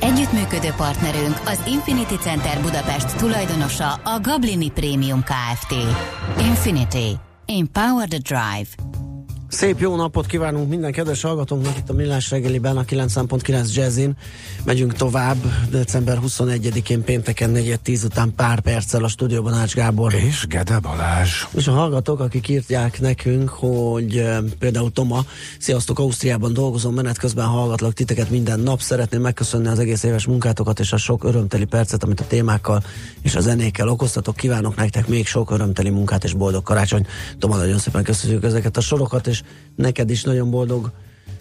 Együttműködő partnerünk az Infinity Center Budapest tulajdonosa a Gablini Premium Kft. Infinity. Empower the Drive. Szép jó napot kívánunk minden kedves hallgatónknak itt a Millás reggeliben a 9.9 Jazzin. Megyünk tovább december 21-én pénteken 4-10 után pár perccel a stúdióban Ács Gábor. És Gede Balázs. És a hallgatók, akik írják nekünk, hogy e, például Toma, sziasztok, Ausztriában dolgozom, menet közben hallgatlak titeket minden nap. Szeretném megköszönni az egész éves munkátokat és a sok örömteli percet, amit a témákkal és a zenékkel okoztatok. Kívánok nektek még sok örömteli munkát és boldog karácsony. Toma, nagyon szépen köszönjük ezeket a sorokat, és és neked is nagyon boldog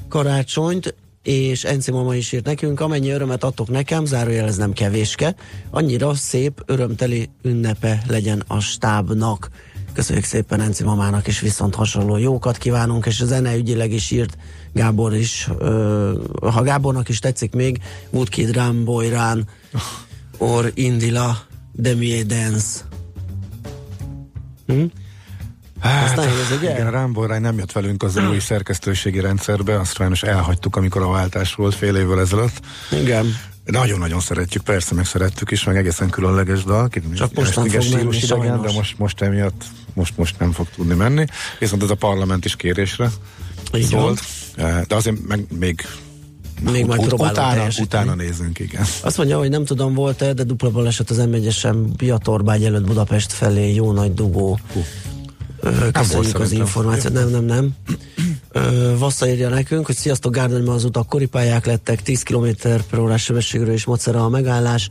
karácsonyt, és Enci mama is írt nekünk, amennyi örömet adtok nekem, zárójel ez nem kevéske, annyira szép, örömteli ünnepe legyen a stábnak. Köszönjük szépen Enci mamának, és viszont hasonló jókat kívánunk, és a zene ügyileg is írt Gábor is. ha Gábornak is tetszik még, Woodkid Ramboyrán, or Indila, Demi Dance. Hm? Hát, nehéz, ugye? Igen, Rámbó nem jött velünk az új szerkesztőségi rendszerbe, azt sajnos elhagytuk, amikor a váltás volt fél évvel ezelőtt. Igen. Nagyon-nagyon szeretjük, persze meg szerettük is, meg egészen különleges dal. Csak most nem fog menni, idegen, de most, most emiatt most, most nem fog tudni menni. Viszont ez a parlament is kérésre Így szólt. Van. De azért meg még még majd próbálom utána, utána nézünk, igen. Azt mondja, hogy nem tudom, volt-e, de dupla baleset az m 1 Biatorbágy előtt Budapest felé, jó nagy dugó. Uh. Köszönjük az információt. Nem, nem, nem. Vassza írja nekünk, hogy sziasztok, Gárdonyban az utak koripályák lettek, 10 km per órás sebességről is macera a megállás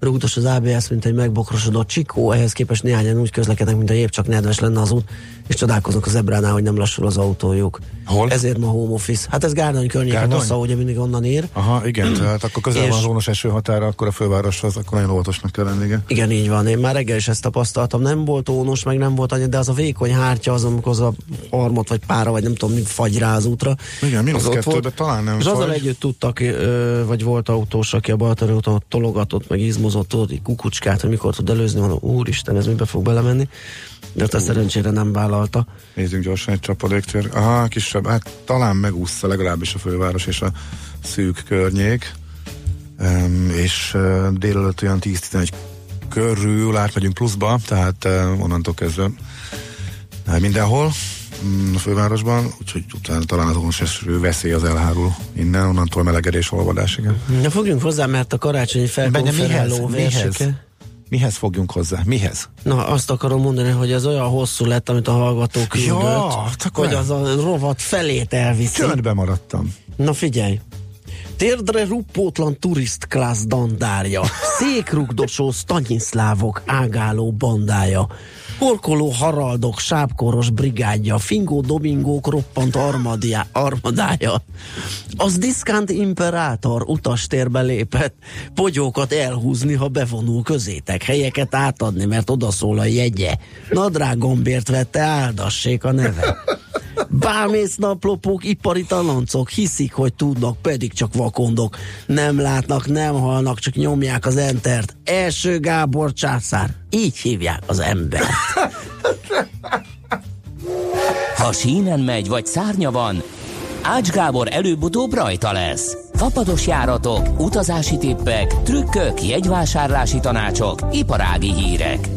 rúgdos az ABS, mint egy megbokrosodott csikó, ehhez képest néhányan úgy közlekednek, mint a épp csak nedves lenne az út, és csodálkoznak az ebránál, hogy nem lassul az autójuk. Hol? Ezért ma home office. Hát ez Gárdony környéke, Vassza, ugye mindig onnan ír. Aha, igen, tehát akkor közel van az ónos esőhatára, akkor a fővároshoz, akkor nagyon óvatosnak kell lenni, igen. Igen, így van. Én már reggel is ezt tapasztaltam. Nem volt ónos, meg nem volt annyi, de az a vékony hártya, az, amikor az a harmot vagy pára, vagy nem tudom, mi fagy rá az útra. Igen, mínusz kettőbe talán nem És fagy. azzal együtt tudtak, vagy volt autós, aki a Baltari tologatott, meg izmozott, tudod, egy kukucskát, hogy mikor tud előzni, mondom, úristen, ez mibe fog belemenni. De azt szerencsére nem vállalta. Nézzünk gyorsan egy csapadéktér. Aha, kisebb, hát talán megúszta legalábbis a főváros és a szűk környék. Um, és uh, délelőtt olyan 10-11 körül átmegyünk pluszba, tehát uh, onnantól kezdve uh, mindenhol a fővárosban, úgyhogy utána talán az eső veszély az elhárul innen, onnantól melegedés, olvadás, igen. Na fogjunk hozzá, mert a karácsonyi felkonferáló mihez, Mihez fogjunk hozzá? Mihez? Na, azt akarom mondani, hogy ez olyan hosszú lett, amit a hallgató küldött, ja, hogy az a rovat felét elviszi. Csöndbe maradtam. Na figyelj, Térdre ruppótlan turist klász dandárja, székrugdosó stanyinszlávok ágáló bandája, horkoló haraldok sápkoros brigádja, fingó domingók roppant armadia, armadája. Az diszkánt imperátor utastérbe lépett, pogyókat elhúzni, ha bevonul közétek, helyeket átadni, mert odaszól a jegye. Nadrágombért vette, áldassék a neve. Bámész naplopók, ipari taloncok, hiszik, hogy tudnak, pedig csak vakondok. Nem látnak, nem halnak, csak nyomják az entert. Első Gábor császár. Így hívják az ember. Ha sínen megy, vagy szárnya van, Ács Gábor előbb-utóbb rajta lesz. Fapados járatok, utazási tippek, trükkök, jegyvásárlási tanácsok, iparági hírek.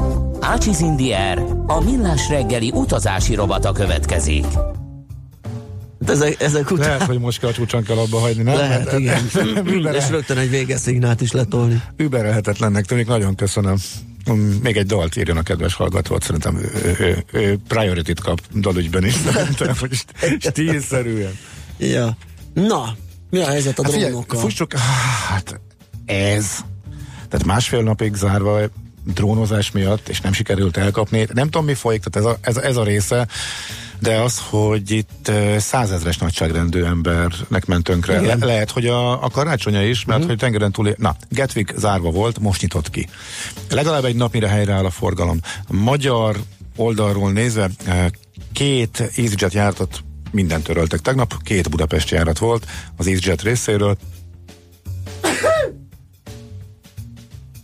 Ácsiz Indier, a millás reggeli utazási robata következik. Ezek, ezek után... Lehet, hogy most kell a csúcson kell abba hagyni, nem? Lehet, Mert, igen. És rögtön egy végeszignát is letolni. Überelhetetlennek tűnik, nagyon köszönöm. Um, még egy dalt írjon a kedves hallgató, szerintem ő, ő, ő priority-t kap dalügyben is, szerintem, hogy stílszerűen. Ja. Na, mi a helyzet a hát drónokkal? Fussuk, hát ez. Tehát másfél napig zárva drónozás miatt, és nem sikerült elkapni. Nem tudom, mi folyik, tehát ez a, ez, ez a része de az, hogy itt százezres nagyságrendű embernek ment tönkre. Le- lehet, hogy a, a karácsonya is, mert uh-huh. hogy tengeren túl... Na, Gatwick zárva volt, most nyitott ki. Legalább egy nap, mire helyreáll a forgalom. A magyar oldalról nézve két EasyJet jártat mindent töröltek. Tegnap két budapesti járat volt az EasyJet részéről,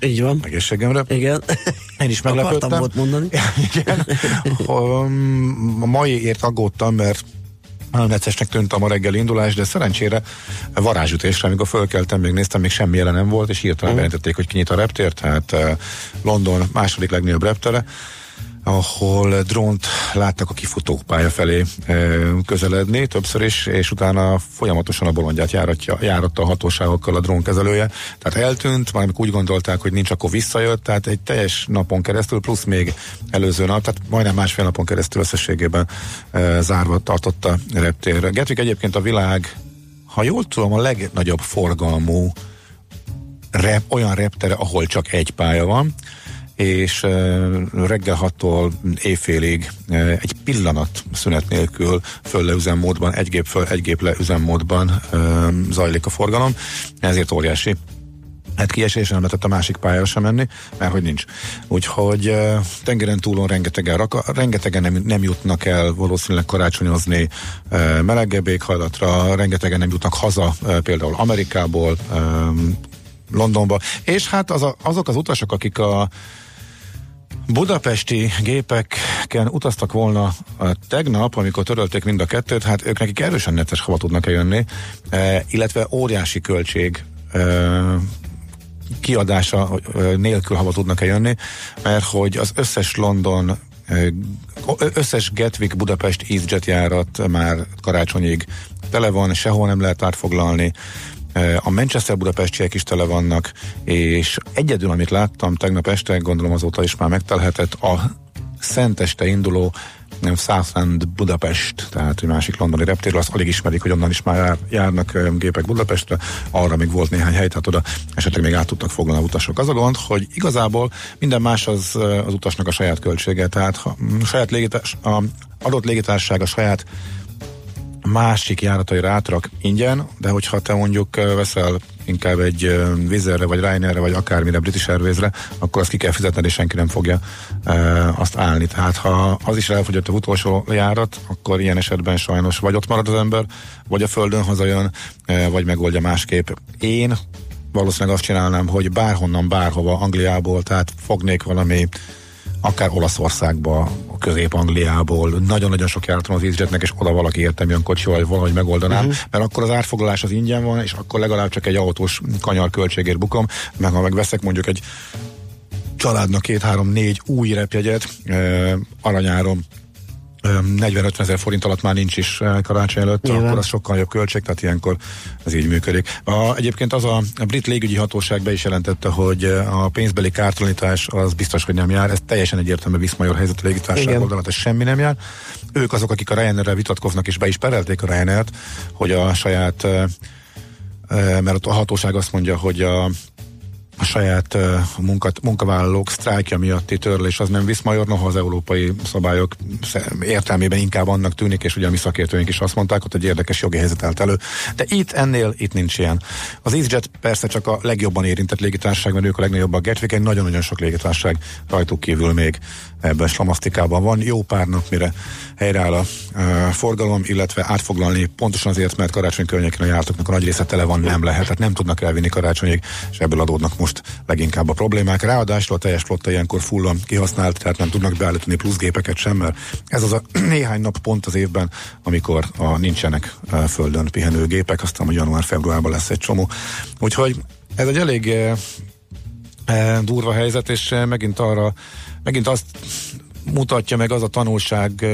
Így van. Egészségemre. Igen. Én is meglepődtem. Akartam volt mondani. Igen. A maiért aggódtam, mert nagyon neccesnek tűnt a ma reggel indulás, de szerencsére varázsütésre, amikor fölkeltem, még néztem, még semmi jelen nem volt, és hirtelen uh-huh. bejelentették, hogy kinyit a reptér, tehát uh, London második legnagyobb reptere, ahol drónt láttak a kifutópálya felé közeledni többször is, és utána folyamatosan a bolondját járatja, járatta a hatóságokkal a drónkezelője. Tehát eltűnt, majd úgy gondolták, hogy nincs, akkor visszajött, tehát egy teljes napon keresztül, plusz még előző nap, tehát majdnem másfél napon keresztül összességében e, zárva tartotta reptér. Gatwick egyébként a világ, ha jól tudom, a legnagyobb forgalmú rep, olyan reptere, ahol csak egy pálya van és reggel 6-tól éjfélig egy pillanat szünet nélkül föl le üzemmódban, egy gép föl, egy gép le üzemmódban zajlik a forgalom, ezért óriási. Hát kiesés nem lehetett a másik pályára sem menni, mert hogy nincs. Úgyhogy tengeren túlon rengetegen, raka, rengetegen nem, nem jutnak el valószínűleg karácsonyozni melegebb éghajlatra, rengetegen nem jutnak haza például Amerikából, Londonba, és hát az a, azok az utasok, akik a budapesti gépeken utaztak volna tegnap, amikor törölték mind a kettőt, hát ők nekik erősen netes hava tudnak jönni, e, illetve óriási költség e, kiadása e, nélkül hava tudnak-e jönni, mert hogy az összes London összes Gatwick Budapest EasyJet járat már karácsonyig tele van, sehol nem lehet átfoglalni, a Manchester Budapestiek is tele vannak, és egyedül, amit láttam tegnap este, gondolom azóta is már megtelhetett, a szenteste induló nem Southend Budapest, tehát egy másik londoni reptérről, azt alig ismerik, hogy onnan is már jár, járnak gépek Budapestre, arra még volt néhány hely, tehát oda esetleg még át tudtak foglalni utasok. Az a gond, hogy igazából minden más az, az utasnak a saját költsége, tehát ha saját légitás, a adott légitársaság a saját másik járatai rátrak ingyen, de hogyha te mondjuk veszel inkább egy Vizerre, vagy Ryanairre, vagy akármire British Airways-re, akkor azt ki kell fizetned, és senki nem fogja e, azt állni. Tehát ha az is elfogyott a utolsó járat, akkor ilyen esetben sajnos vagy ott marad az ember, vagy a földön hazajön, e, vagy megoldja másképp. Én valószínűleg azt csinálnám, hogy bárhonnan, bárhova, Angliából, tehát fognék valami akár Olaszországba, Közép-Angliából, nagyon-nagyon sok járaton az EasyJetnek, és oda valaki értem jön kocsival, valahogy megoldanám, uh-huh. mert akkor az árfoglalás az ingyen van, és akkor legalább csak egy autós kanyar költségért bukom, meg ha megveszek mondjuk egy családnak két-három-négy új repjegyet, eh, aranyárom 40-50 ezer forint alatt már nincs is karácsony előtt, Nyilván. akkor az sokkal jobb költség, tehát ilyenkor ez így működik. A, egyébként az a, a brit légügyi hatóság be is jelentette, hogy a pénzbeli kártalanítás az biztos, hogy nem jár, ez teljesen egyértelmű viszmajor helyzet a légitársaság oldalát, ez semmi nem jár. Ők azok, akik a Ryanair-rel vitatkoznak, és be is perelték a Ryanair-t, hogy a saját mert a hatóság azt mondja, hogy a a saját munkat, munkavállalók sztrájkja miatti törlés az nem visz major, noha az európai szabályok értelmében inkább annak tűnik, és ugye a mi szakértőink is azt mondták, hogy egy érdekes jogi helyzet állt elő. De itt ennél, itt nincs ilyen. Az EasyJet persze csak a legjobban érintett légitársaság, mert ők a legnagyobb a egy nagyon-nagyon sok légitársaság rajtuk kívül még ebben slamasztikában van. Jó pár nap, mire helyreáll a uh, forgalom, illetve átfoglalni pontosan azért, mert karácsony környékén a jártoknak a nagy része tele van, nem lehet, tehát nem tudnak elvinni karácsonyig, és ebből adódnak most leginkább a problémák. Ráadásul a teljes flotta ilyenkor fullan kihasznált, tehát nem tudnak beállítani plusz gépeket sem, mert ez az a néhány nap pont az évben, amikor a nincsenek uh, földön pihenő gépek, aztán a január-februárban lesz egy csomó. Úgyhogy ez egy elég uh, durva helyzet, és megint arra megint azt mutatja meg az a tanulság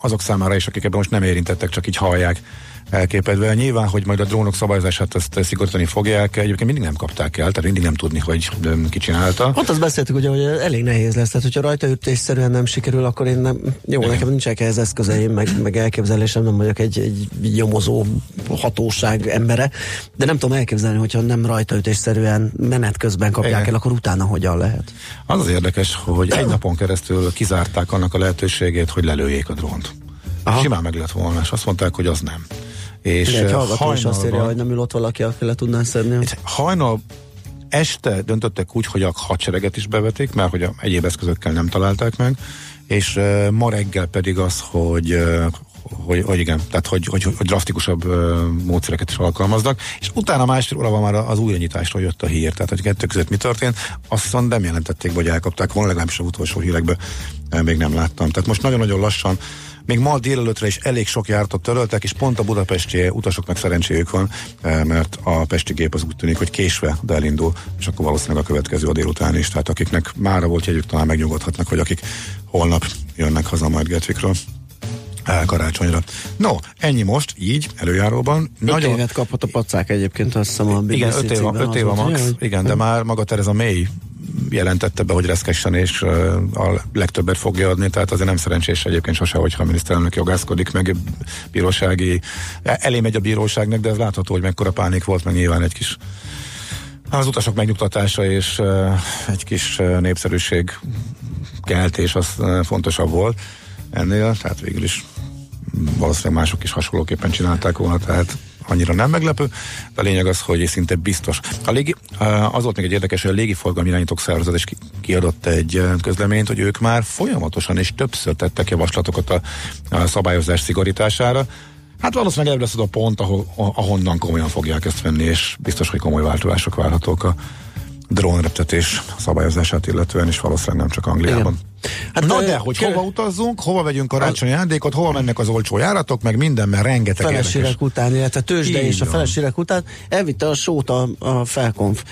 azok számára is, akik ebben most nem érintettek, csak így hallják elképedve. Nyilván, hogy majd a drónok szabályozását ezt szigorítani fogják, egyébként mindig nem kapták el, tehát mindig nem tudni, hogy ki csinálta. Ott azt beszéltük, ugye, hogy elég nehéz lesz, tehát hogyha rajta ütésszerűen nem sikerül, akkor én nem, jó, Igen. nekem nincsenek ehhez eszközeim, meg, meg elképzelésem, nem vagyok egy, egy nyomozó hatóság embere, de nem tudom elképzelni, hogyha nem rajta ütésszerűen menet közben kapják Igen. el, akkor utána hogyan lehet. Az az érdekes, hogy egy napon keresztül kizárták annak a lehetőségét, hogy lelőjék a drónt. Aha. Simán meg lett volna, és azt mondták, hogy az nem. És egy hallgató is azt írja, hogy nem ül ott valaki, aki le tudná szedni. Hajnal este döntöttek úgy, hogy a hadsereget is bevetik, mert hogy a egyéb eszközökkel nem találták meg, és uh, ma reggel pedig az, hogy, uh, hogy, hogy igen, tehát hogy, hogy, hogy drasztikusabb módszereket is alkalmaznak, és utána másfél órában már az újranyitásról jött a hír, tehát hogy kettő között mi történt, azt viszont nem jelentették, vagy elkapták volna, legalábbis a utolsó hírekben uh, még nem láttam. Tehát most nagyon-nagyon lassan még ma délelőtre is elég sok jártot töröltek, és pont a budapesti utasoknak szerencséjük van, mert a pesti gép az úgy tűnik, hogy késve, de elindul, és akkor valószínűleg a következő a délután is. Tehát akiknek mára volt jegyük, talán megnyugodhatnak, hogy akik holnap jönnek haza majd Getvikről karácsonyra. No, ennyi most, így, előjáróban. Öt Nagyon... évet kapott a pacák egyébként, azt hiszem a BBC Igen, öt év, öt év a max, hogy... igen, de már maga Tereza May jelentette be, hogy reszkessen és a legtöbbet fogja adni, tehát azért nem szerencsés egyébként sose, hogyha a miniszterelnök jogászkodik, meg bírósági, elé megy a bíróságnak, de ez látható, hogy mekkora pánik volt, meg nyilván egy kis az utasok megnyugtatása és egy kis népszerűség keltés az fontosabb volt ennél, tehát végül is valószínűleg mások is hasonlóképpen csinálták volna, tehát annyira nem meglepő, de a lényeg az, hogy szinte biztos. A légi, az volt még egy érdekes, hogy a légiforgalmi irányítók szervezet is kiadott egy közleményt, hogy ők már folyamatosan és többször tettek javaslatokat a, a szabályozás szigorítására, Hát valószínűleg ez lesz az a pont, ahol, ahonnan komolyan fogják ezt venni, és biztos, hogy komoly változások várhatók a drónreptetés szabályozását illetően, és valószínűleg nem csak Angliában. Igen. Hát Na de, hogy hova utazzunk, hova vegyünk karácsonyi ajándékot, hova mennek az olcsó járatok, meg minden, mert rengeteg Felesírek érdekes. után, illetve tőzsde és a felesírek után elvitte a sót a, a felkonf.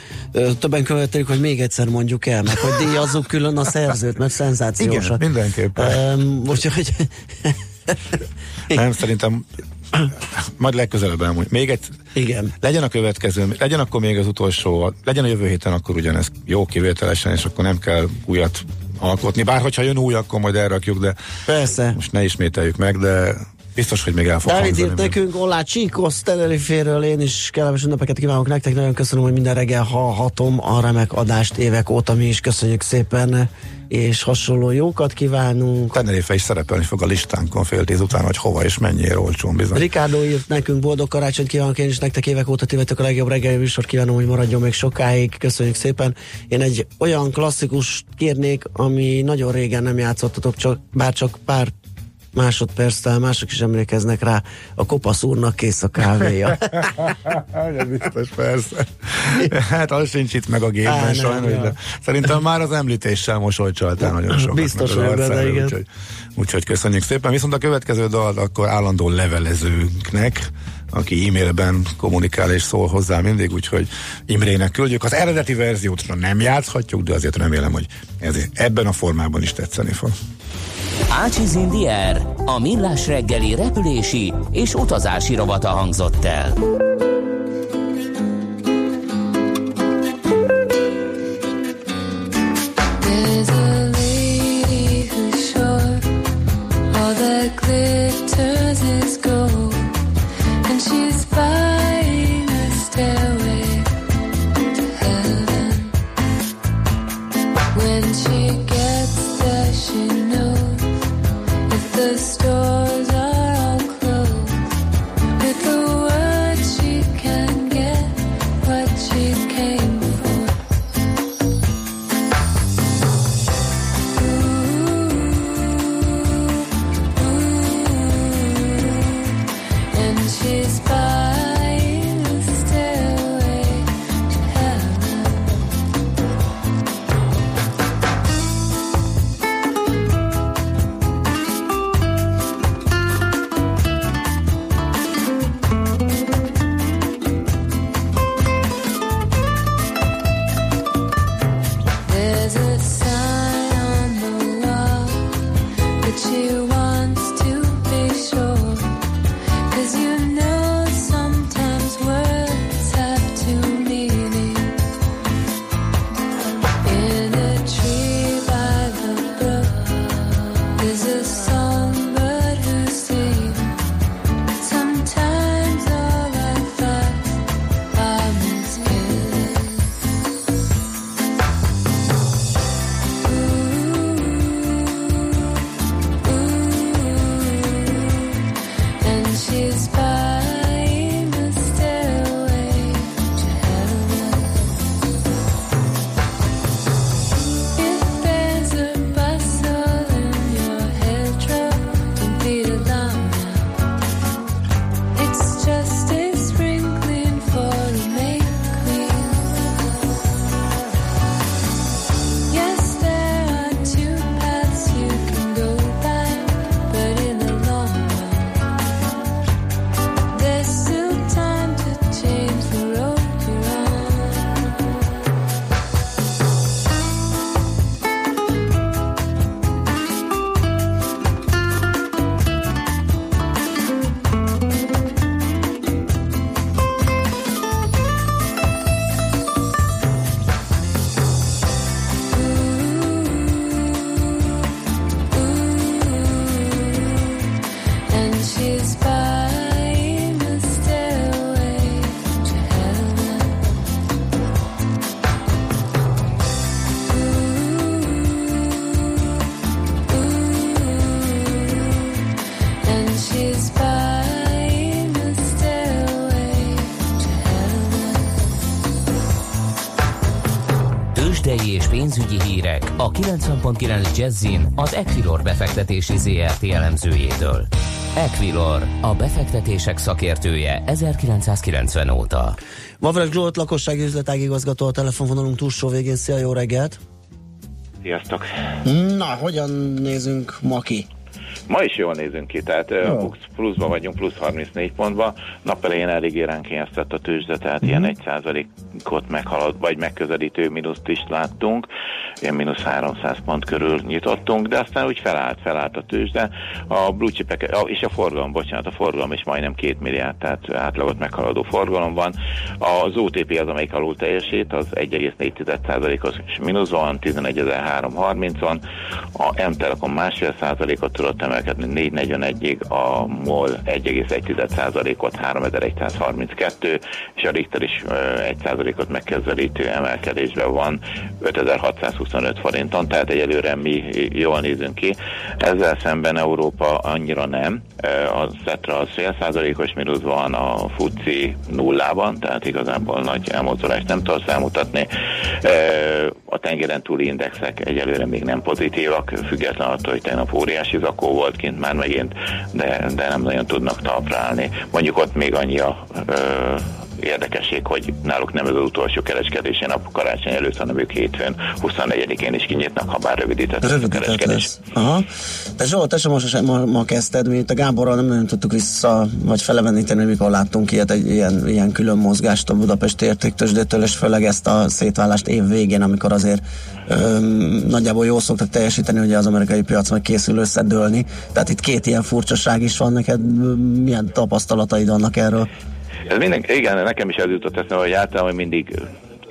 Többen követelik, hogy még egyszer mondjuk el, meg hogy díjazzuk külön a szerzőt, mert szenzációsak. Igen, mindenképpen. Um, úgyhogy... nem, szerintem majd legközelebb elmondjuk. Még egy, Igen. legyen a következő, legyen akkor még az utolsó, legyen a jövő héten akkor ugyanez jó kivételesen, és akkor nem kell újat alkotni. Bár hogyha jön új, akkor majd elrakjuk, de Persze. most ne ismételjük meg, de biztos, hogy még el fog Dávid írt nekünk Olá Csíkosz Teneriféről, én is kellemes ünnepeket kívánok nektek, nagyon köszönöm, hogy minden reggel hallhatom a remek adást évek óta, mi is köszönjük szépen és hasonló jókat kívánunk. Tenerife is szerepelni fog a listánkon fél tíz után, hogy hova és mennyire olcsón bizony. Ricardo írt nekünk boldog karácsonyt kívánok, én is nektek évek óta tivetek a legjobb reggeli műsort kívánom, hogy maradjon még sokáig. Köszönjük szépen. Én egy olyan klasszikus kérnék, ami nagyon régen nem játszottatok, csak, bár csak pár másodperccel mások is emlékeznek rá, a kopasz úrnak kész a kávéja. ja, biztos, persze. Hát az sincs itt meg a gépben Á, sajnos, nem, de szerintem már az említéssel mosolycsaltál nagyon sokat. Biztos, benne, igen. Úgyhogy, úgyhogy köszönjük szépen. Viszont a következő dal akkor állandó levelezőnknek, aki e-mailben kommunikál és szól hozzá mindig, úgyhogy Imrének küldjük. Az eredeti verziót nem játszhatjuk, de azért remélem, hogy ez ebben a formában is tetszeni fog. Ácsiz Indier, a millás reggeli repülési és utazási rovata hangzott el. 90.9 Jazzin az Equilor befektetési ZRT elemzőjétől. Equilor, a befektetések szakértője 1990 óta. Mavres Zsolt, lakossági üzletági igazgató a telefonvonalunk túlsó végén. Szia, jó reggelt! Sziasztok! Na, hogyan nézünk ma ki? Ma is jól nézünk ki, tehát Jó. Pluszban vagyunk, plusz 34 pontban. Nap elején elég éránkényeztett a tőzsde, tehát mm. ilyen 1 ot meghalad, vagy megközelítő mínuszt is láttunk. Ilyen mínusz 300 pont körül nyitottunk, de aztán úgy felállt, felállt a tőzsde. A blue chipek, és a forgalom, bocsánat, a forgalom is majdnem 2 milliárd, tehát átlagot meghaladó forgalom van. Az OTP az, amelyik alul teljesít, az 1,4%-os mínusz van, 11.330-on. A M-Telekom másfél százalékot tudott emelkedni 441-ig, a MOL 1,1%-ot 3132, és a Richter is 1%-ot megkezelítő emelkedésben van 5625 forinton, tehát egyelőre mi jól nézünk ki. Ezzel szemben Európa annyira nem, a Szetra az fél százalékos mínusz van, a FUCI nullában, tehát igazából nagy elmozdulást nem tudsz elmutatni. A tengeren túli indexek egyelőre még nem pozitívak, független attól, hogy tegnap óriási zakó volt kint már megint, de, de nem nagyon tudnak talpra állni. Mondjuk ott még annyi a ö, érdekesség, hogy náluk nem ez az utolsó kereskedési nap karácsony előtt, hanem ők hétfőn 24-én is kinyitnak, ha bár rövidített, rövidített a kereskedés. Lesz. Aha. De Zsolt, te sem most ma, ma kezdted, mi itt a Gáborral nem nagyon tudtuk vissza, vagy feleveníteni, mikor láttunk ilyet, egy ilyen, ilyen külön mozgást a Budapesti értéktősdétől, és főleg ezt a szétválást év végén, amikor azért öm, nagyjából jól szoktak teljesíteni, ugye az amerikai piac meg készül összedőlni. Tehát itt két ilyen furcsaság is van neked, milyen tapasztalataid vannak erről? Ez minden, igen, nekem is ez jutott eszembe, hogy általában mindig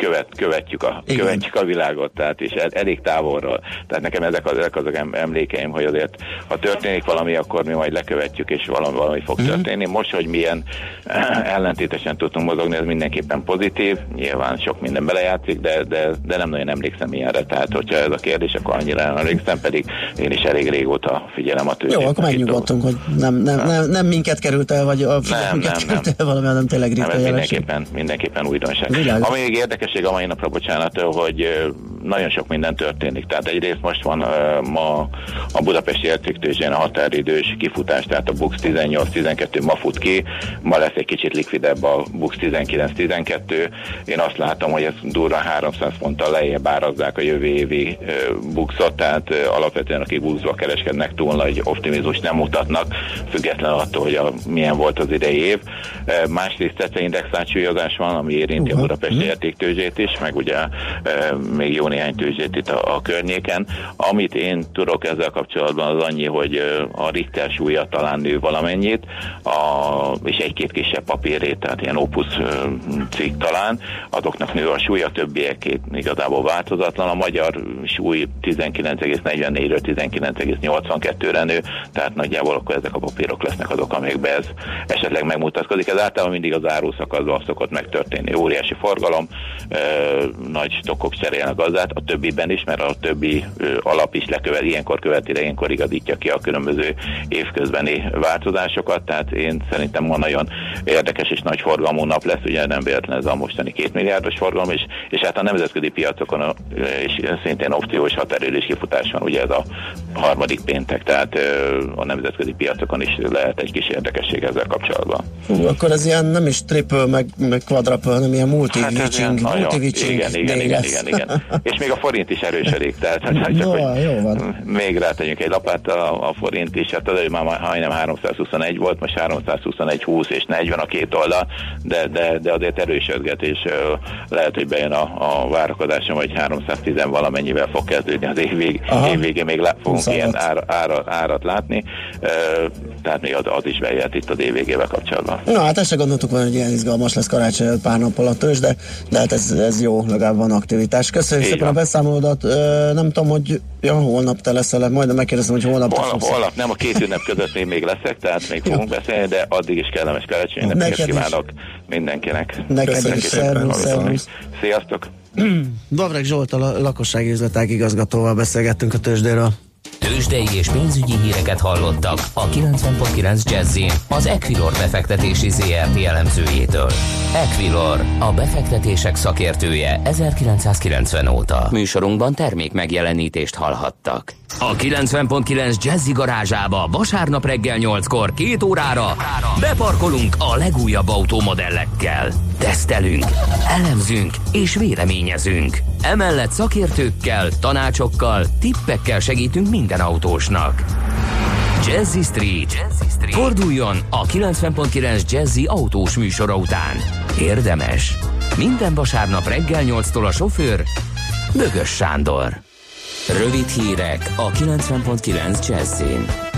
követ, követjük, a, követjük a világot, tehát és elég távolról. Tehát nekem ezek az, ezek azok emlékeim, hogy azért ha történik valami, akkor mi majd lekövetjük, és valami, valami fog uh-huh. történni. Most, hogy milyen ellentétesen tudtunk mozogni, ez mindenképpen pozitív. Nyilván sok minden belejátszik, de, de, de nem nagyon emlékszem ilyenre. Tehát, hogyha ez a kérdés, akkor annyira nem emlékszem, pedig én is elég régóta figyelem a tőzsdét. Jó, akkor megnyugodtunk, hogy nem, nem, nem, nem minket került el, vagy a nem, minket nem, került el valami, hanem tényleg ritka nem, mindenképpen, mindenképpen újdonság. Ami még érdekes, érdekesség a mai napra, bocsánat, hogy nagyon sok minden történik. Tehát egyrészt most van ma a Budapesti értéktőzsén a határidős kifutás, tehát a Bux 18-12 ma fut ki, ma lesz egy kicsit likvidebb a Bux 19-12. Én azt látom, hogy ez durva 300 ponttal lejjebb árazzák a jövő évi Buxot, tehát alapvetően akik Buxba kereskednek, túl nagy optimizmus nem mutatnak, független attól, hogy a, milyen volt az idei év. Másrészt CECE index van, ami érinti a Budapesti mhm. értéktőzsét is, meg ugye e, még jó néhány tőzsét itt a, a környéken. Amit én tudok ezzel kapcsolatban az annyi, hogy a Richter súlya talán nő valamennyit, a, és egy-két kisebb papírét, tehát ilyen opus cikk talán, azoknak nő a súlya, többiekét igazából változatlan. A magyar súly 19,44-ről 19,82-re nő, tehát nagyjából akkor ezek a papírok lesznek azok, amikbe ez esetleg megmutatkozik. Ez általában mindig az áruszakaszban szokott megtörténni. Óriási forgalom, nagy stokkok cserélnek gazdát, a többiben is, mert a többi alap is lekövet, ilyenkor követi, de ilyenkor igazítja ki a különböző évközbeni változásokat, tehát én szerintem ma nagyon érdekes és nagy forgalmú nap lesz, ugye nem véletlen ez a mostani két milliárdos forgalom, és, és hát a nemzetközi piacokon és szintén opciós határidős kifutás van, ugye ez a harmadik péntek, tehát a nemzetközi piacokon is lehet egy kis érdekesség ezzel kapcsolatban. Hú, akkor ez ilyen nem is triple, meg, meg quadruple, hanem ilyen multi hát multi igen, igen, igen, igen, igen, És még a forint is erősödik, tehát csak no, hogy jó van. még rátegyünk egy lapát a, a forint is, hát az már majdnem 321 volt, most 321, 20 és 40 a két oldal, de, de, de azért erősödget, és uh, lehet, hogy bejön a, a várakozásom, hogy 310 valamennyivel fog kezdődni az év, vég, év végén, még lá, fogunk ilyen ár, árat, árat látni, tehát még az, az is bejött itt az év végével kapcsolatban. Na hát ezt se gondoltuk volna, hogy ilyen izgalmas lesz karácsony pár nap alatt de, de hát ez, ez jó, legalább van aktivitás. Köszönjük Így szépen van. a beszámolódat. Nem tudom, hogy ja, holnap te leszel, majd megkérdezem, hogy holnap holnap, holnap nem, a két ünnep között még, még leszek, tehát még fogunk beszélni, de addig is kellemes karácsony ünnepeket kívánok mindenkinek. Neked is, szervusz, Sziasztok! Vavreg Zsolt, a lakossági üzletág igazgatóval beszélgettünk a tőzsdéről. Tőzsdei és pénzügyi híreket hallottak a 90.9 jazz az Equilor befektetési ZRT elemzőjétől. Equilor, a befektetések szakértője 1990 óta. Műsorunkban termék megjelenítést hallhattak. A 90.9 Jazzy garázsába vasárnap reggel 8-kor két órára beparkolunk a legújabb automodellekkel. Tesztelünk, elemzünk és véleményezünk. Emellett szakértőkkel, tanácsokkal, tippekkel segítünk minden autósnak. Jazzy Street. Jazzy Street. Forduljon a 90.9 Jazzy autós műsora után. Érdemes. Minden vasárnap reggel 8-tól a sofőr Bögös Sándor. Rövid hírek a 90.9 Jazzin.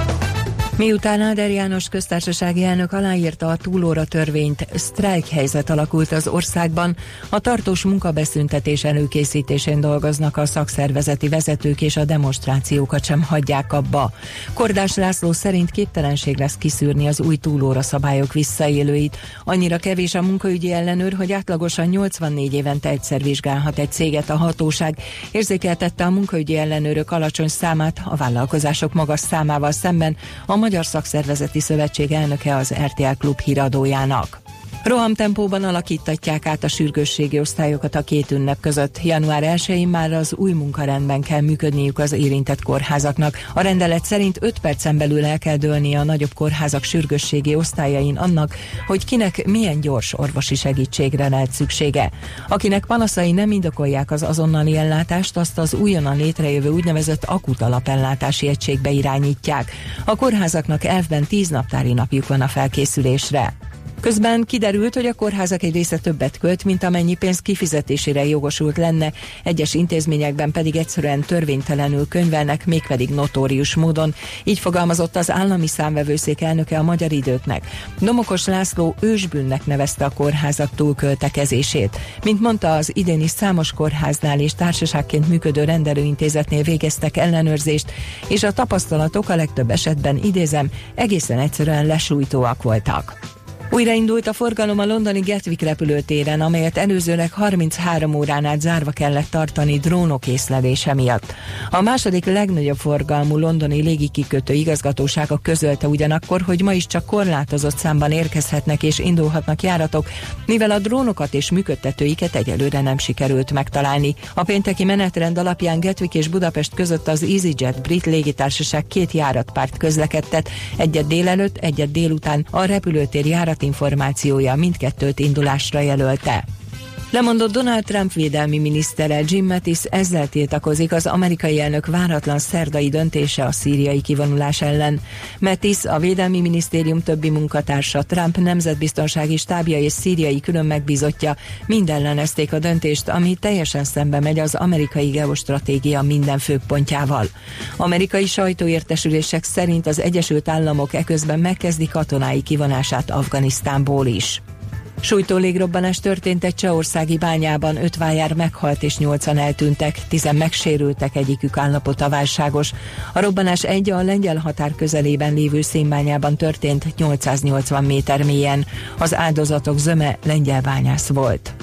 Miután Áder János köztársasági elnök aláírta a túlóra törvényt, sztrájk helyzet alakult az országban. A tartós munkabeszüntetés előkészítésén dolgoznak a szakszervezeti vezetők, és a demonstrációkat sem hagyják abba. Kordás László szerint képtelenség lesz kiszűrni az új túlóra szabályok visszaélőit. Annyira kevés a munkaügyi ellenőr, hogy átlagosan 84 évente egyszer vizsgálhat egy céget a hatóság. Érzékeltette a munkaügyi ellenőrök alacsony számát a vállalkozások magas számával szemben, a Magyar Szakszervezeti Szövetség elnöke az RTL Klub híradójának. Rohamtempóban alakítatják át a sürgősségi osztályokat a két ünnep között. Január 1-én már az új munkarendben kell működniük az érintett kórházaknak. A rendelet szerint 5 percen belül el kell dőlnie a nagyobb kórházak sürgősségi osztályain annak, hogy kinek milyen gyors orvosi segítségre lehet szüksége. Akinek panaszai nem indokolják az azonnali ellátást, azt az újonnan létrejövő úgynevezett akut alapellátási egységbe irányítják. A kórházaknak elvben 10 naptári napjuk van a felkészülésre. Közben kiderült, hogy a kórházak egy része többet költ, mint amennyi pénz kifizetésére jogosult lenne, egyes intézményekben pedig egyszerűen törvénytelenül könyvelnek, mégpedig notórius módon. Így fogalmazott az állami számvevőszék elnöke a magyar időknek. Domokos László ősbűnnek nevezte a kórházak túlköltekezését. Mint mondta, az idén is számos kórháznál és társaságként működő rendelőintézetnél végeztek ellenőrzést, és a tapasztalatok a legtöbb esetben idézem, egészen egyszerűen lesújtóak voltak. Újraindult a forgalom a londoni Gatwick repülőtéren, amelyet előzőleg 33 órán át zárva kellett tartani drónok észlelése miatt. A második legnagyobb forgalmú londoni légikikötő igazgatósága közölte ugyanakkor, hogy ma is csak korlátozott számban érkezhetnek és indulhatnak járatok, mivel a drónokat és működtetőiket egyelőre nem sikerült megtalálni. A pénteki menetrend alapján Gatwick és Budapest között az EasyJet brit légitársaság két járatpárt közlekedtet, egyet délelőtt, egyet délután a repülőtér járat információja mindkettőt indulásra jelölte. Lemondott Donald Trump védelmi minisztere Jim Mattis ezzel tiltakozik az amerikai elnök váratlan szerdai döntése a szíriai kivonulás ellen. Mattis, a védelmi minisztérium többi munkatársa, Trump nemzetbiztonsági stábja és szíriai külön megbízottja mind ellenezték a döntést, ami teljesen szembe megy az amerikai geostratégia minden főpontjával. Amerikai sajtóértesülések szerint az Egyesült Államok eközben megkezdi katonái kivonását Afganisztánból is. Sújtó légrobbanás történt egy csehországi bányában, öt vájár meghalt és nyolcan eltűntek, tizen megsérültek, egyikük állapota válságos. A robbanás egy a lengyel határ közelében lévő szénbányában történt 880 méter mélyen. Az áldozatok zöme lengyel bányász volt.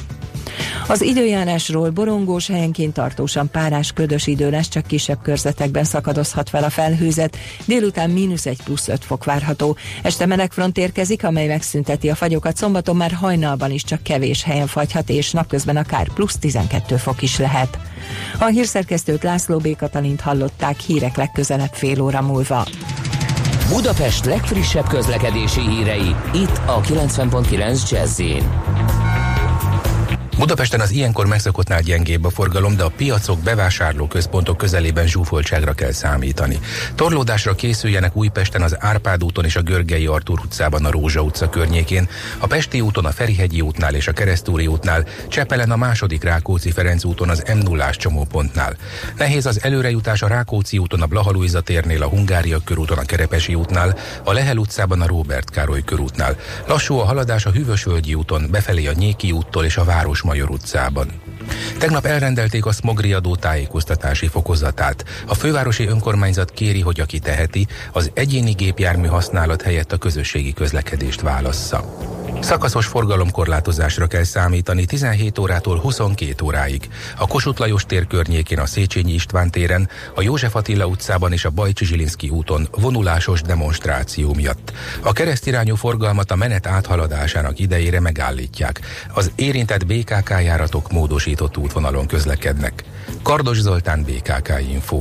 Az időjárásról borongós helyenként tartósan párás ködös idő lesz, csak kisebb körzetekben szakadozhat fel a felhőzet. Délután mínusz 1 plusz 5 fok várható. Este melegfront érkezik, amely megszünteti a fagyokat. Szombaton már hajnalban is csak kevés helyen fagyhat, és napközben akár plusz 12 fok is lehet. A hírszerkesztőt László B. Katalint hallották hírek legközelebb fél óra múlva. Budapest legfrissebb közlekedési hírei, itt a 90.9 jazz Budapesten az ilyenkor megszokottnál gyengébb a forgalom, de a piacok, bevásárló központok közelében zsúfoltságra kell számítani. Torlódásra készüljenek Újpesten az Árpád úton és a Görgei Artúr utcában a Rózsa utca környékén, a Pesti úton a Ferihegyi útnál és a Keresztúri útnál, Csepelen a második Rákóczi Ferenc úton az m 0 csomópontnál. Nehéz az előrejutás a Rákóczi úton a Blahalújza térnél, a Hungária körúton a Kerepesi útnál, a Lehel utcában a Róbert Károly körútnál. Lassú a haladás a Hűvösvölgyi úton, befelé a Nyéki úttól és a Város Major utcában. Tegnap elrendelték a smogriadó tájékoztatási fokozatát. A fővárosi önkormányzat kéri, hogy aki teheti, az egyéni gépjármű használat helyett a közösségi közlekedést válassza. Szakaszos forgalomkorlátozásra kell számítani 17 órától 22 óráig. A Kossuth Lajos tér környékén a Széchenyi István téren, a József Attila utcában és a Bajcsi Zsilinszki úton vonulásos demonstráció miatt. A keresztirányú forgalmat a menet áthaladásának idejére megállítják. Az érintett BKK járatok módosított útvonalon közlekednek. Kardos Zoltán BKK Info.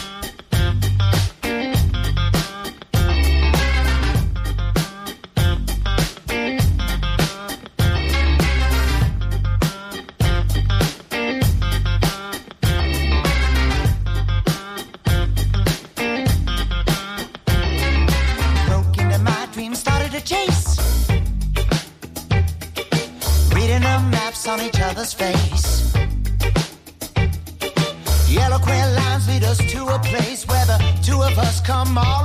his face. Yellow queer lines lead us to a place where the two of us come off.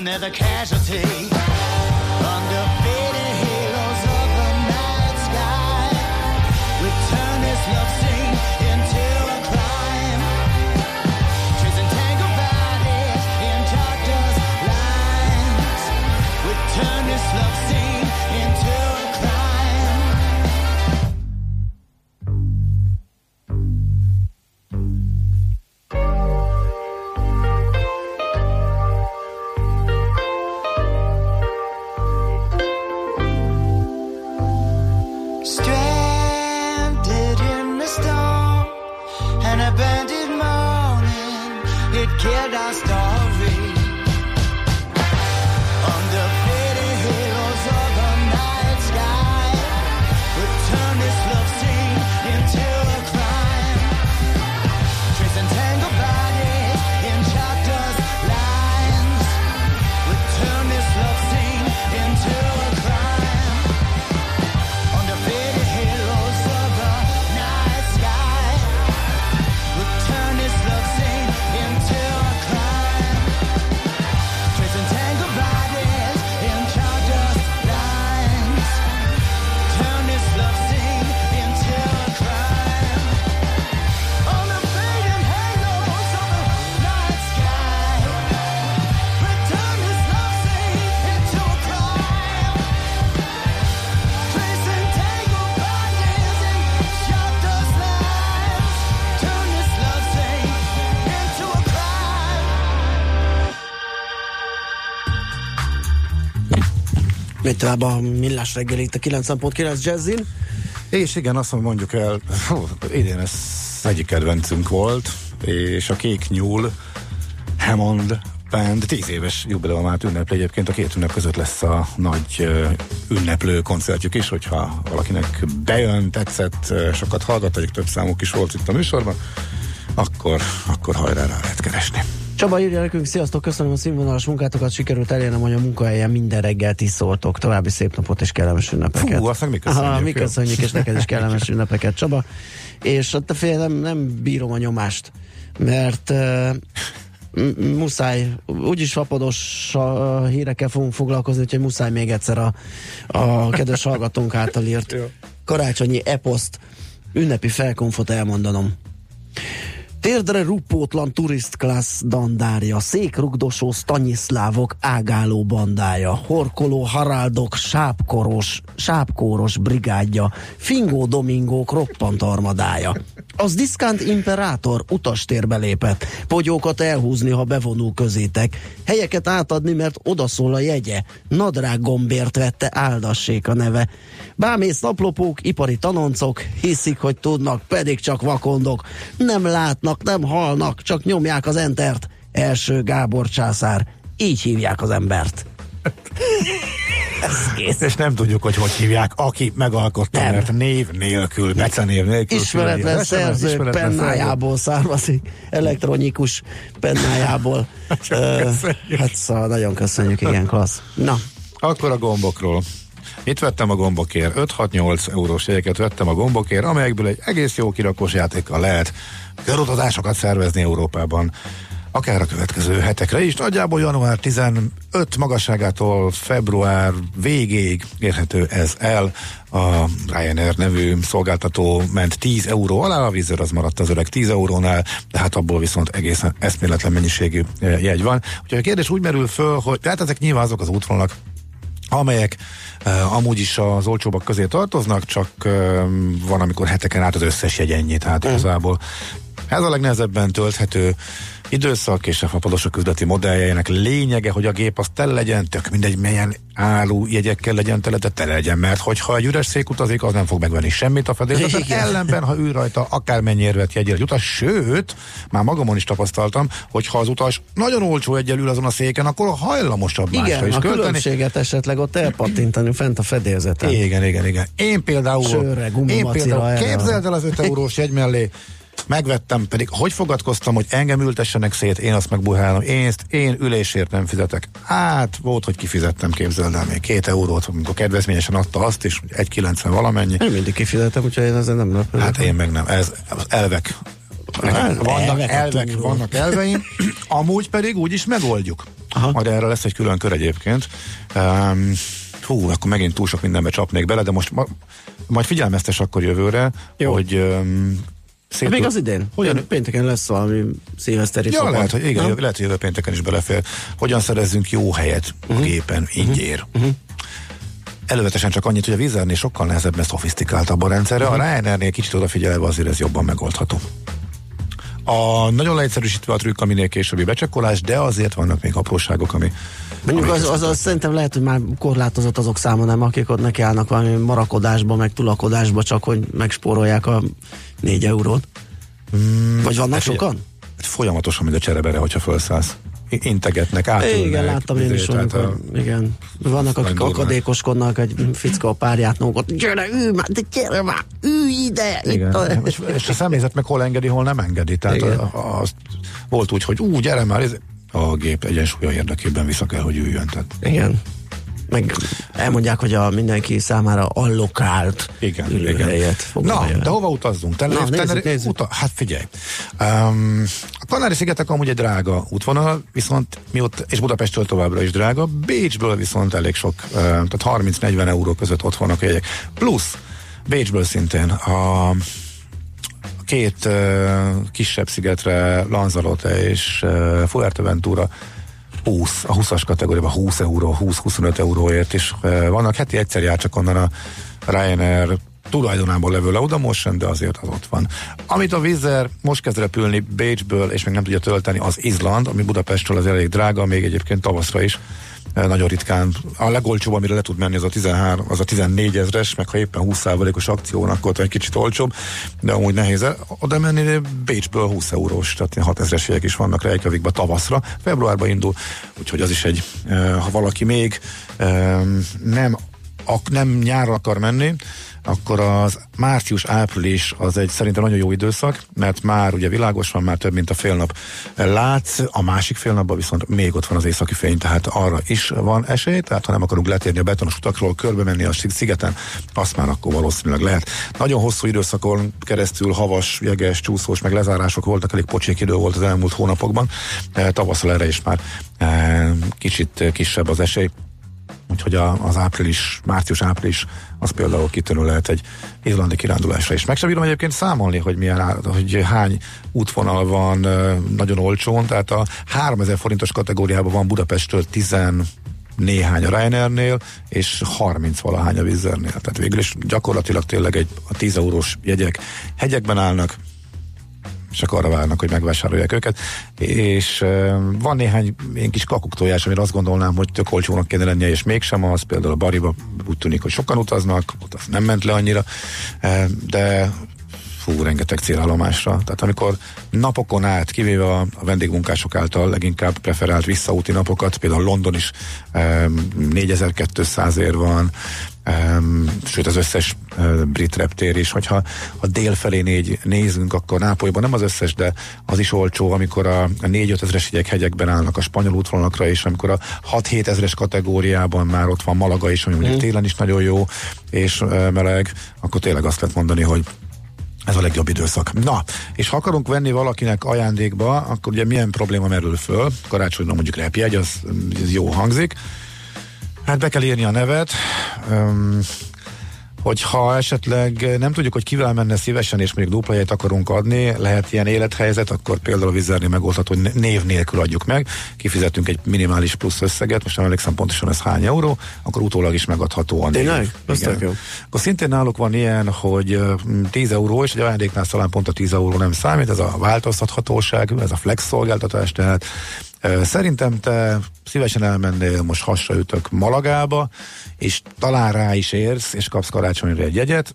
Another casualty. Megy tovább a millás reggel itt a 9.9 Jazzin. És igen, azt mondjuk el, hú, idén ez egyik kedvencünk volt, és a Kék Nyúl Hammond Band 10 éves jubileumát ünnepli egyébként a két ünnep között lesz a nagy ünneplő koncertjük is, hogyha valakinek bejön, tetszett, sokat hallgat, egyik több számuk is volt itt a műsorban, akkor, akkor hajrá rá lehet keresni. Csaba írja nekünk, sziasztok, köszönöm a színvonalas munkátokat, sikerült elérnem, hogy a munkahelyen minden reggel szóltok. További szép napot és kellemes ünnepeket. Fú, azt mi köszönjük. Aha, mi köszönjük, és neked is kellemes ünnepeket, Csaba. És ott fél nem, nem bírom a nyomást, mert uh, muszáj, úgyis fapados uh, hírekkel fogunk foglalkozni, úgyhogy muszáj még egyszer a, a kedves hallgatónk által írt karácsonyi eposzt ünnepi felkonfot elmondanom. Térdre rupótlan turist class dandárja, székrugdosó staniszlávok ágáló bandája, horkoló haráldok sápkoros, sápkóros brigádja, fingó domingók roppant armadája. Az diszkánt imperátor utastérbe lépett, pogyókat elhúzni, ha bevonul közétek, helyeket átadni, mert odaszól a jegye, nadrág gombért vette, áldassék a neve. Bámész naplopók, ipari tanoncok, hiszik, hogy tudnak, pedig csak vakondok. Nem látnak, nem halnak, csak nyomják az entert. Első Gábor császár. Így hívják az embert. És nem tudjuk, hogy hogy hívják, aki megalkotta, nem. mert név nélkül, becenév nélkül. Ismeretlen szerző ismeretlen pennájából származik, elektronikus pennájából. uh, hát szóval nagyon köszönjük, igen, klassz. Na. Akkor a gombokról. Itt vettem a gombokért? 5-6-8 eurós jegyeket vettem a gombokért, amelyekből egy egész jó kirakós játékkal lehet körutazásokat szervezni Európában akár a következő hetekre is. Nagyjából január 15 magasságától február végéig érhető ez el. A Ryanair nevű szolgáltató ment 10 euró alá, a vízőr az maradt az öreg 10 eurónál, de hát abból viszont egészen eszméletlen mennyiségű eh, jegy van. Úgyhogy a kérdés úgy merül föl, hogy tehát ezek nyilván azok az útvonalak, amelyek uh, amúgy is az olcsóbbak közé tartoznak, csak uh, van, amikor heteken át az összes jegy ennyi, tehát mm. igazából ez a legnehezebben tölthető időszak és a fapadosok üzleti modelljeinek lényege, hogy a gép az tele legyen, tök mindegy, milyen álló jegyekkel legyen tele, de tele legyen, mert hogyha egy üres szék utazik, az nem fog megvenni semmit a fedélzeten. Ellenben, ha ő rajta akármennyi érvet jegyel egy utas, sőt, már magamon is tapasztaltam, hogy ha az utas nagyon olcsó egyel ül azon a széken, akkor hajlamosabb igen, másra is a költeni. különbséget esetleg ott elpattintani fent a fedélzeten. Igen, igen, igen. Én például, Sörre, én például képzeld el az 5 eurós jegy mellé, megvettem, pedig hogy fogadkoztam, hogy engem ültessenek szét, én azt megbuhálom, én, ezt, én ülésért nem fizetek. Hát volt, hogy kifizettem, képzeld el, még két eurót, amikor kedvezményesen adta azt is, egy 90 valamennyi. Én mindig kifizetem, úgyhogy én ezen nem lepődöm. Hát én meg nem, ez elvek. Hát, vannak elvek, elvek vannak elveim, amúgy pedig úgy is megoldjuk. Aha. Majd erre lesz egy külön kör egyébként. Um, hú, akkor megint túl sok mindenbe csapnék bele, de most ma, majd figyelmeztes akkor jövőre, Jó. hogy um, Szép Még az idén? Hogyan? Pénteken lesz valami szilveszteri Ja, lehet, hogy, igen, lehet, hogy jövő pénteken is belefér. Hogyan szerezzünk jó helyet uh-huh. a gépen, ingyen. Uh-huh. Elővetesen csak annyit, hogy a vízernél sokkal nehezebb, mert szofisztikáltabb a rendszerre. Uh-huh. A Ryanairnél kicsit odafigyelve azért ez jobban megoldható. A nagyon leegyszerűsítve a trükk a minél későbbi becsekkolás, de azért vannak még apróságok, ami Mondjuk az, az, az, szerintem lehet, hogy már korlátozott azok száma nem, akik ott nekiállnak valami marakodásba, meg tulakodásba, csak hogy megspórolják a négy eurót. Mm, Vagy vannak hát, sokan? Hát folyamatosan, mint a cserebere, hogyha felszállsz integetnek, átülnek. Igen, láttam én is, amikor, a... igen. Vannak, akik durva. akadékoskodnak, egy fickó a párját nógot, gyere, ülj már, de gyere már, ülj ide! Igen. Itt a... és, és a személyzet meg hol engedi, hol nem engedi. Tehát a, az volt úgy, hogy ú, gyere már, a gép egyensúlya érdekében vissza kell, hogy üljön. Tehát. Igen meg elmondják, hogy a mindenki számára allokált igen, igen. Na, de hova utazzunk? Ten- Na, nézzük, teneri- nézzük. Uta- hát figyelj, um, a Kanári-szigetek amúgy egy drága útvonal, viszont mióta, és Budapestről továbbra is drága, Bécsből viszont elég sok, uh, tehát 30-40 euró között ott vannak jegyek. Plusz Bécsből szintén a két uh, kisebb szigetre, Lanzarote és uh, Fuerteventura 20, a 20-as kategóriában 20 euró, 20-25 euróért is uh, vannak. Heti egyszer jár csak onnan a Ryanair tulajdonából levő Lauda Motion, de azért az ott van. Amit a Vizer most kezd repülni Bécsből, és még nem tudja tölteni, az Izland, ami Budapestről az elég drága, még egyébként tavaszra is nagyon ritkán. A legolcsóbb, amire le tud menni, az a 13, az a 14 ezres, meg ha éppen 20%-os akció van, akkor egy kicsit olcsóbb, de amúgy nehéz oda menni, Bécsből 20 eurós, tehát 6 ezres jegyek is vannak Reykjavikba tavaszra. Februárban indul, úgyhogy az is egy, ha valaki még nem ak, nem nyárra akar menni, akkor az március-április az egy szerintem nagyon jó időszak, mert már ugye világos van, már több mint a fél nap látsz, a másik fél napban viszont még ott van az északi fény, tehát arra is van esély, tehát ha nem akarunk letérni a betonos utakról, körbe menni a szigeten, azt már akkor valószínűleg lehet. Nagyon hosszú időszakon keresztül havas, jeges, csúszós, meg lezárások voltak, elég pocsék idő volt az elmúlt hónapokban, tavasszal erre is már eh, kicsit kisebb az esély úgyhogy a, az április, március-április az például kitörő lehet egy izlandi kirándulásra is. Meg sem bírom egyébként számolni, hogy milyen, hogy hány útvonal van nagyon olcsón, tehát a 3000 forintos kategóriában van Budapesttől 10 néhány a Ryanairnél, és 30 valahány a Vizernél. Tehát végül is gyakorlatilag tényleg egy, a 10 eurós jegyek hegyekben állnak, csak arra várnak, hogy megvásárolják őket. És van néhány ilyen kis kakuktojás, amire azt gondolnám, hogy tök olcsónak kéne lennie, és mégsem az. Például a Bariba úgy tűnik, hogy sokan utaznak, ott az nem ment le annyira, de fú, rengeteg célállomásra. Tehát amikor napokon át, kivéve a, a vendégmunkások által leginkább preferált visszaúti napokat, például London is um, 4200 ér van, sőt az összes brit reptér is, hogyha a dél felé négy, nézünk, akkor Nápolyban nem az összes, de az is olcsó, amikor a, a 4-5 ezres jegyek hegyekben állnak a spanyol útvonalakra, és amikor a 6-7 ezres kategóriában már ott van Malaga is, ami mm. télen is nagyon jó, és meleg, akkor tényleg azt lehet mondani, hogy ez a legjobb időszak. Na, és ha akarunk venni valakinek ajándékba, akkor ugye milyen probléma merül föl? Karácsonyra mondjuk repjegy, az, az jó hangzik. Hát be kell írni a nevet. Um, hogyha esetleg nem tudjuk, hogy kivel menne szívesen, és még dupla jegyet akarunk adni, lehet ilyen élethelyzet, akkor például a vizerni megoldható, hogy név nélkül adjuk meg, kifizetünk egy minimális plusz összeget, most nem emlékszem pontosan ez hány euró, akkor utólag is megadható a név. Tényleg? Akkor szintén náluk van ilyen, hogy 10 euró, és egy ajándéknál talán pont a 10 euró nem számít, ez a változtathatóság, ez a flex szolgáltatás, tehát Szerintem te szívesen elmennél most hasraütök Malagába, és talán rá is érsz, és kapsz karácsonyra egy jegyet,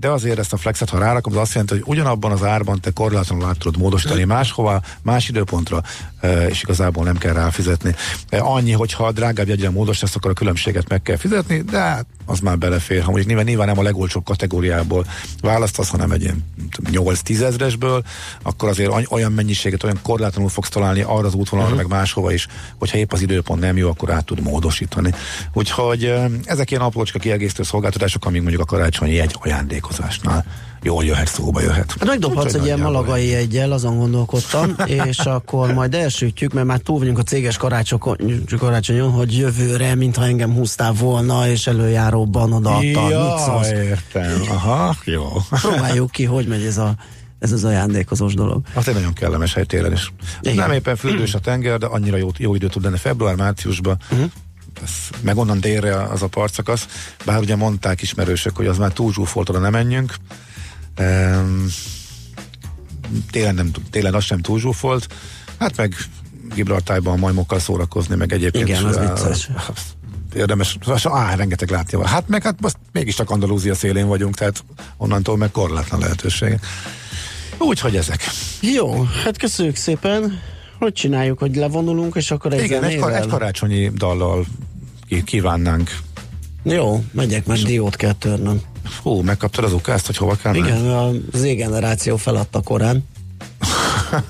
de azért ezt a flexet, ha rárakom, az azt jelenti, hogy ugyanabban az árban te korlátlanul át tudod módosítani máshova, más időpontra, és igazából nem kell ráfizetni. Annyi, hogyha drágább jegyre módosítasz, akkor a különbséget meg kell fizetni, de hát az már belefér. Ha mondjuk nyilván, nyilván nem a legolcsóbb kategóriából választasz, hanem egy ilyen 8-10 ezresből, akkor azért olyan mennyiséget, olyan korlátlanul fogsz találni arra az útvonalra, uh-huh. meg máshova is, hogyha épp az időpont nem jó, akkor át tud módosítani. Úgyhogy ezek ilyen aprócska kiegészítő szolgáltatások, amik mondjuk a karácsonyi egy ajándékozásnál jól jöhet, szóba jöhet. Hát megdobhatsz egy ilyen malagai egyel, azon gondolkodtam, és akkor majd elsütjük, mert már túl vagyunk a céges karácsonyon, hogy jövőre, mintha engem húztál volna, és előjáróban odaadtad. Ja, értem. Aha, jó. Próbáljuk ki, hogy megy ez a ez az ajándékozós dolog. Az egy nagyon kellemes hely télen is. Igen. Nem éppen fürdős a tenger, de annyira jó, jó idő tud lenni február-márciusban. Uh-huh meg onnan délre az a partszakasz, bár ugye mondták ismerősök, hogy az már túl zsúfolt, oda nem menjünk, Um, télen, nem, télen az sem túl zsúfolt, hát meg Gibraltárban a majmokkal szórakozni, meg egyébként Igen, az vicces. Érdemes, á, rengeteg látja van. Hát meg hát most csak Andalúzia szélén vagyunk, tehát onnantól meg korlátlan lehetőség. Úgyhogy ezek. Jó, hát köszönjük szépen. Hogy csináljuk, hogy levonulunk, és akkor egy Igen, egy, egy karácsonyi dallal kívánnánk. Jó, megyek, mert diót kell törnöm. Hú, megkaptad az ukázt, hogy hova kell Igen, a Z-generáció feladta korán.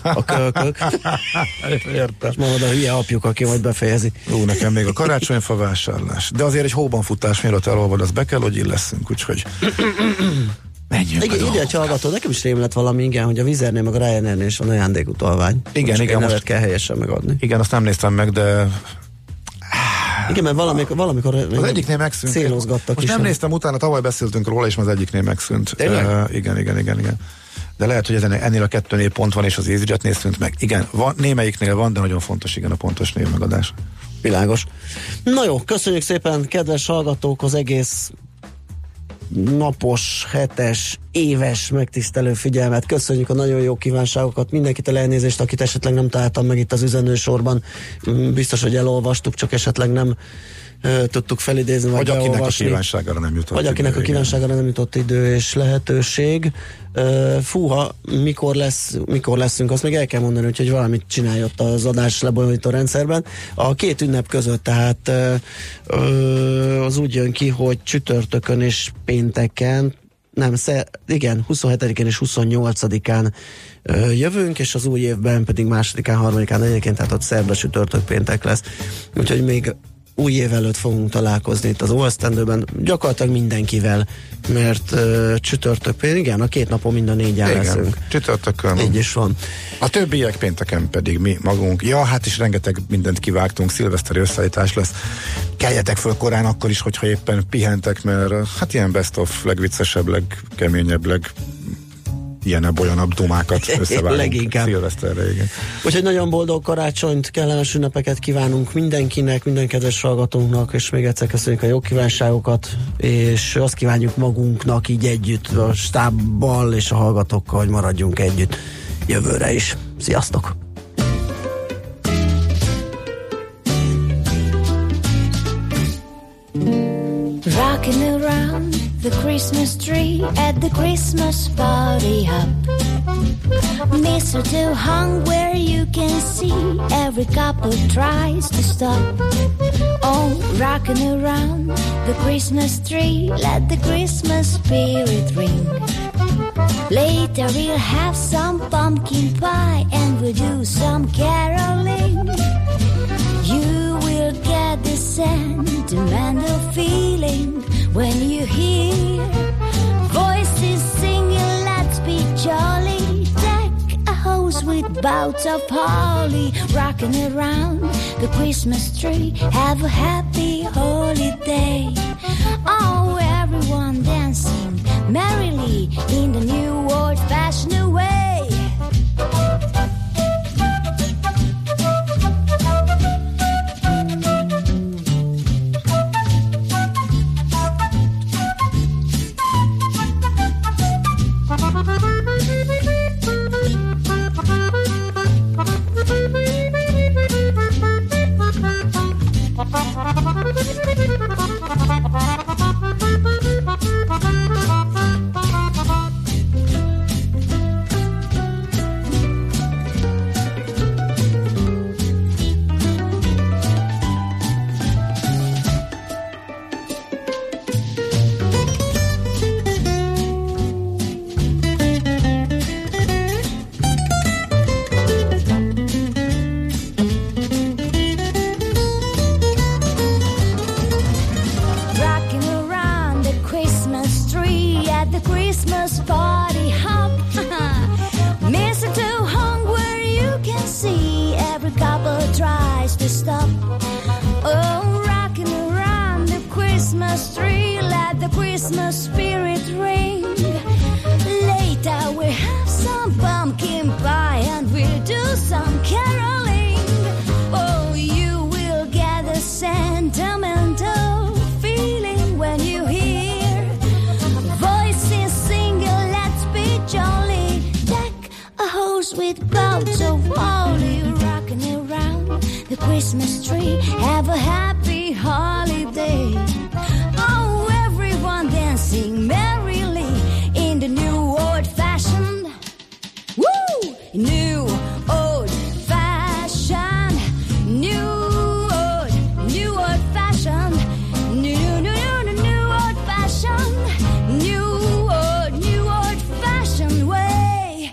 A kölkök. Értem. És mondod a hülye apjuk, aki majd befejezi. Ú, nekem még a karácsonyfa vásárlás. De azért egy hóban futás, mielőtt elolvad, az be kell, hogy illeszünk, úgyhogy Menjünk igen, ide hallgató, nekem is rém lett valami, igen, hogy a Vizernél meg a Ryanairnél is van ajándékutalvány. Igen, igen. Most kell helyesen megadni. Igen, azt nem néztem meg, de igen, mert valamikor, valamikor az egyiknél megszűnt. Célozgattak Most is nem néztem utána, tavaly beszéltünk róla, és az egyiknél megszűnt. Uh, igen, igen, igen, igen. De lehet, hogy ezen, ennél a kettőnél pont van, és az EasyJetnél szűnt meg. Igen, van, némelyiknél van, de nagyon fontos, igen, a pontos névmegadás. Világos. Na jó, köszönjük szépen, kedves hallgatók, az egész napos, hetes, éves megtisztelő figyelmet. Köszönjük a nagyon jó kívánságokat, mindenkit a elnézést, akit esetleg nem találtam meg itt az üzenősorban. Mm, biztos, hogy elolvastuk, csak esetleg nem tudtuk felidézni, vagy, vagy akinek a kívánságára nem jutott Vagy idő, akinek a kívánságára nem jutott idő és lehetőség. Fúha, mikor, lesz, mikor leszünk, azt még el kell mondani, hogy valamit csinálj ott az adás lebonyolító rendszerben. A két ünnep között, tehát az úgy jön ki, hogy csütörtökön és pénteken nem, sze, igen, 27-én és 28-án ö, jövünk, és az új évben pedig másodikán, harmadikán, negyedikén, tehát ott szerda, csütörtök, péntek lesz. Úgyhogy még új év előtt fogunk találkozni itt az Olsztendőben, gyakorlatilag mindenkivel, mert uh, csütörtök, igen, a két napon mind a négyen igen, leszünk. csütörtökön. Így is van. A többiek pénteken pedig mi magunk. Ja, hát is rengeteg mindent kivágtunk, szilveszteri összeállítás lesz. Keljetek föl korán akkor is, hogyha éppen pihentek, mert hát ilyen best of, legviccesebb, legkeményebb, leg ilyenebb, olyanabb dumákat összevágunk Leginkább. szilveszterre, igen. Úgyhogy nagyon boldog karácsonyt, kellemes ünnepeket kívánunk mindenkinek, minden kedves hallgatónknak, és még egyszer köszönjük a jó kívánságokat, és azt kívánjuk magunknak így együtt, a stábbal és a hallgatókkal, hogy maradjunk együtt jövőre is. Sziasztok! Around the Christmas tree at the Christmas party hop. Mistletoe hung where you can see every couple tries to stop. Oh, rocking around the Christmas tree, let the Christmas spirit ring. Later we'll have some pumpkin pie and we'll do some caroling. You will get the sentimental feeling when you hear voices singing, let's be jolly. Deck a house with boughs of holly, rocking around the Christmas tree. Have a happy holiday. Oh, everyone dancing merrily in the new old fashioned way. The Christmas tree. Have a happy holiday. Oh, everyone dancing merrily in the new old fashioned. Woo! New old fashioned. New old, new old fashioned. New, new, new, new, new old fashioned. New old, new old fashioned way.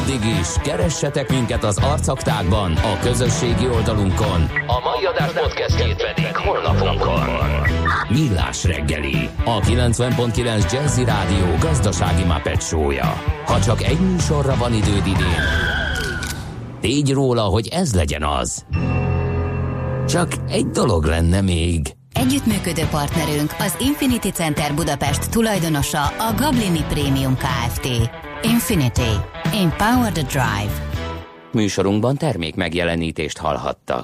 Addig is, keressetek minket az arcaktákban, a közösségi oldalunkon. A mai adás podcastjét pedig holnapunkon. Millás reggeli, a 90.9 Jazzy Rádió gazdasági Muppet show-ja. Ha csak egy műsorra van időd idén, tégy róla, hogy ez legyen az. Csak egy dolog lenne még. Együttműködő partnerünk az Infinity Center Budapest tulajdonosa a Gablini Premium Kft. Infinity. Empower the Drive. Műsorunkban termék megjelenítést hallhattak.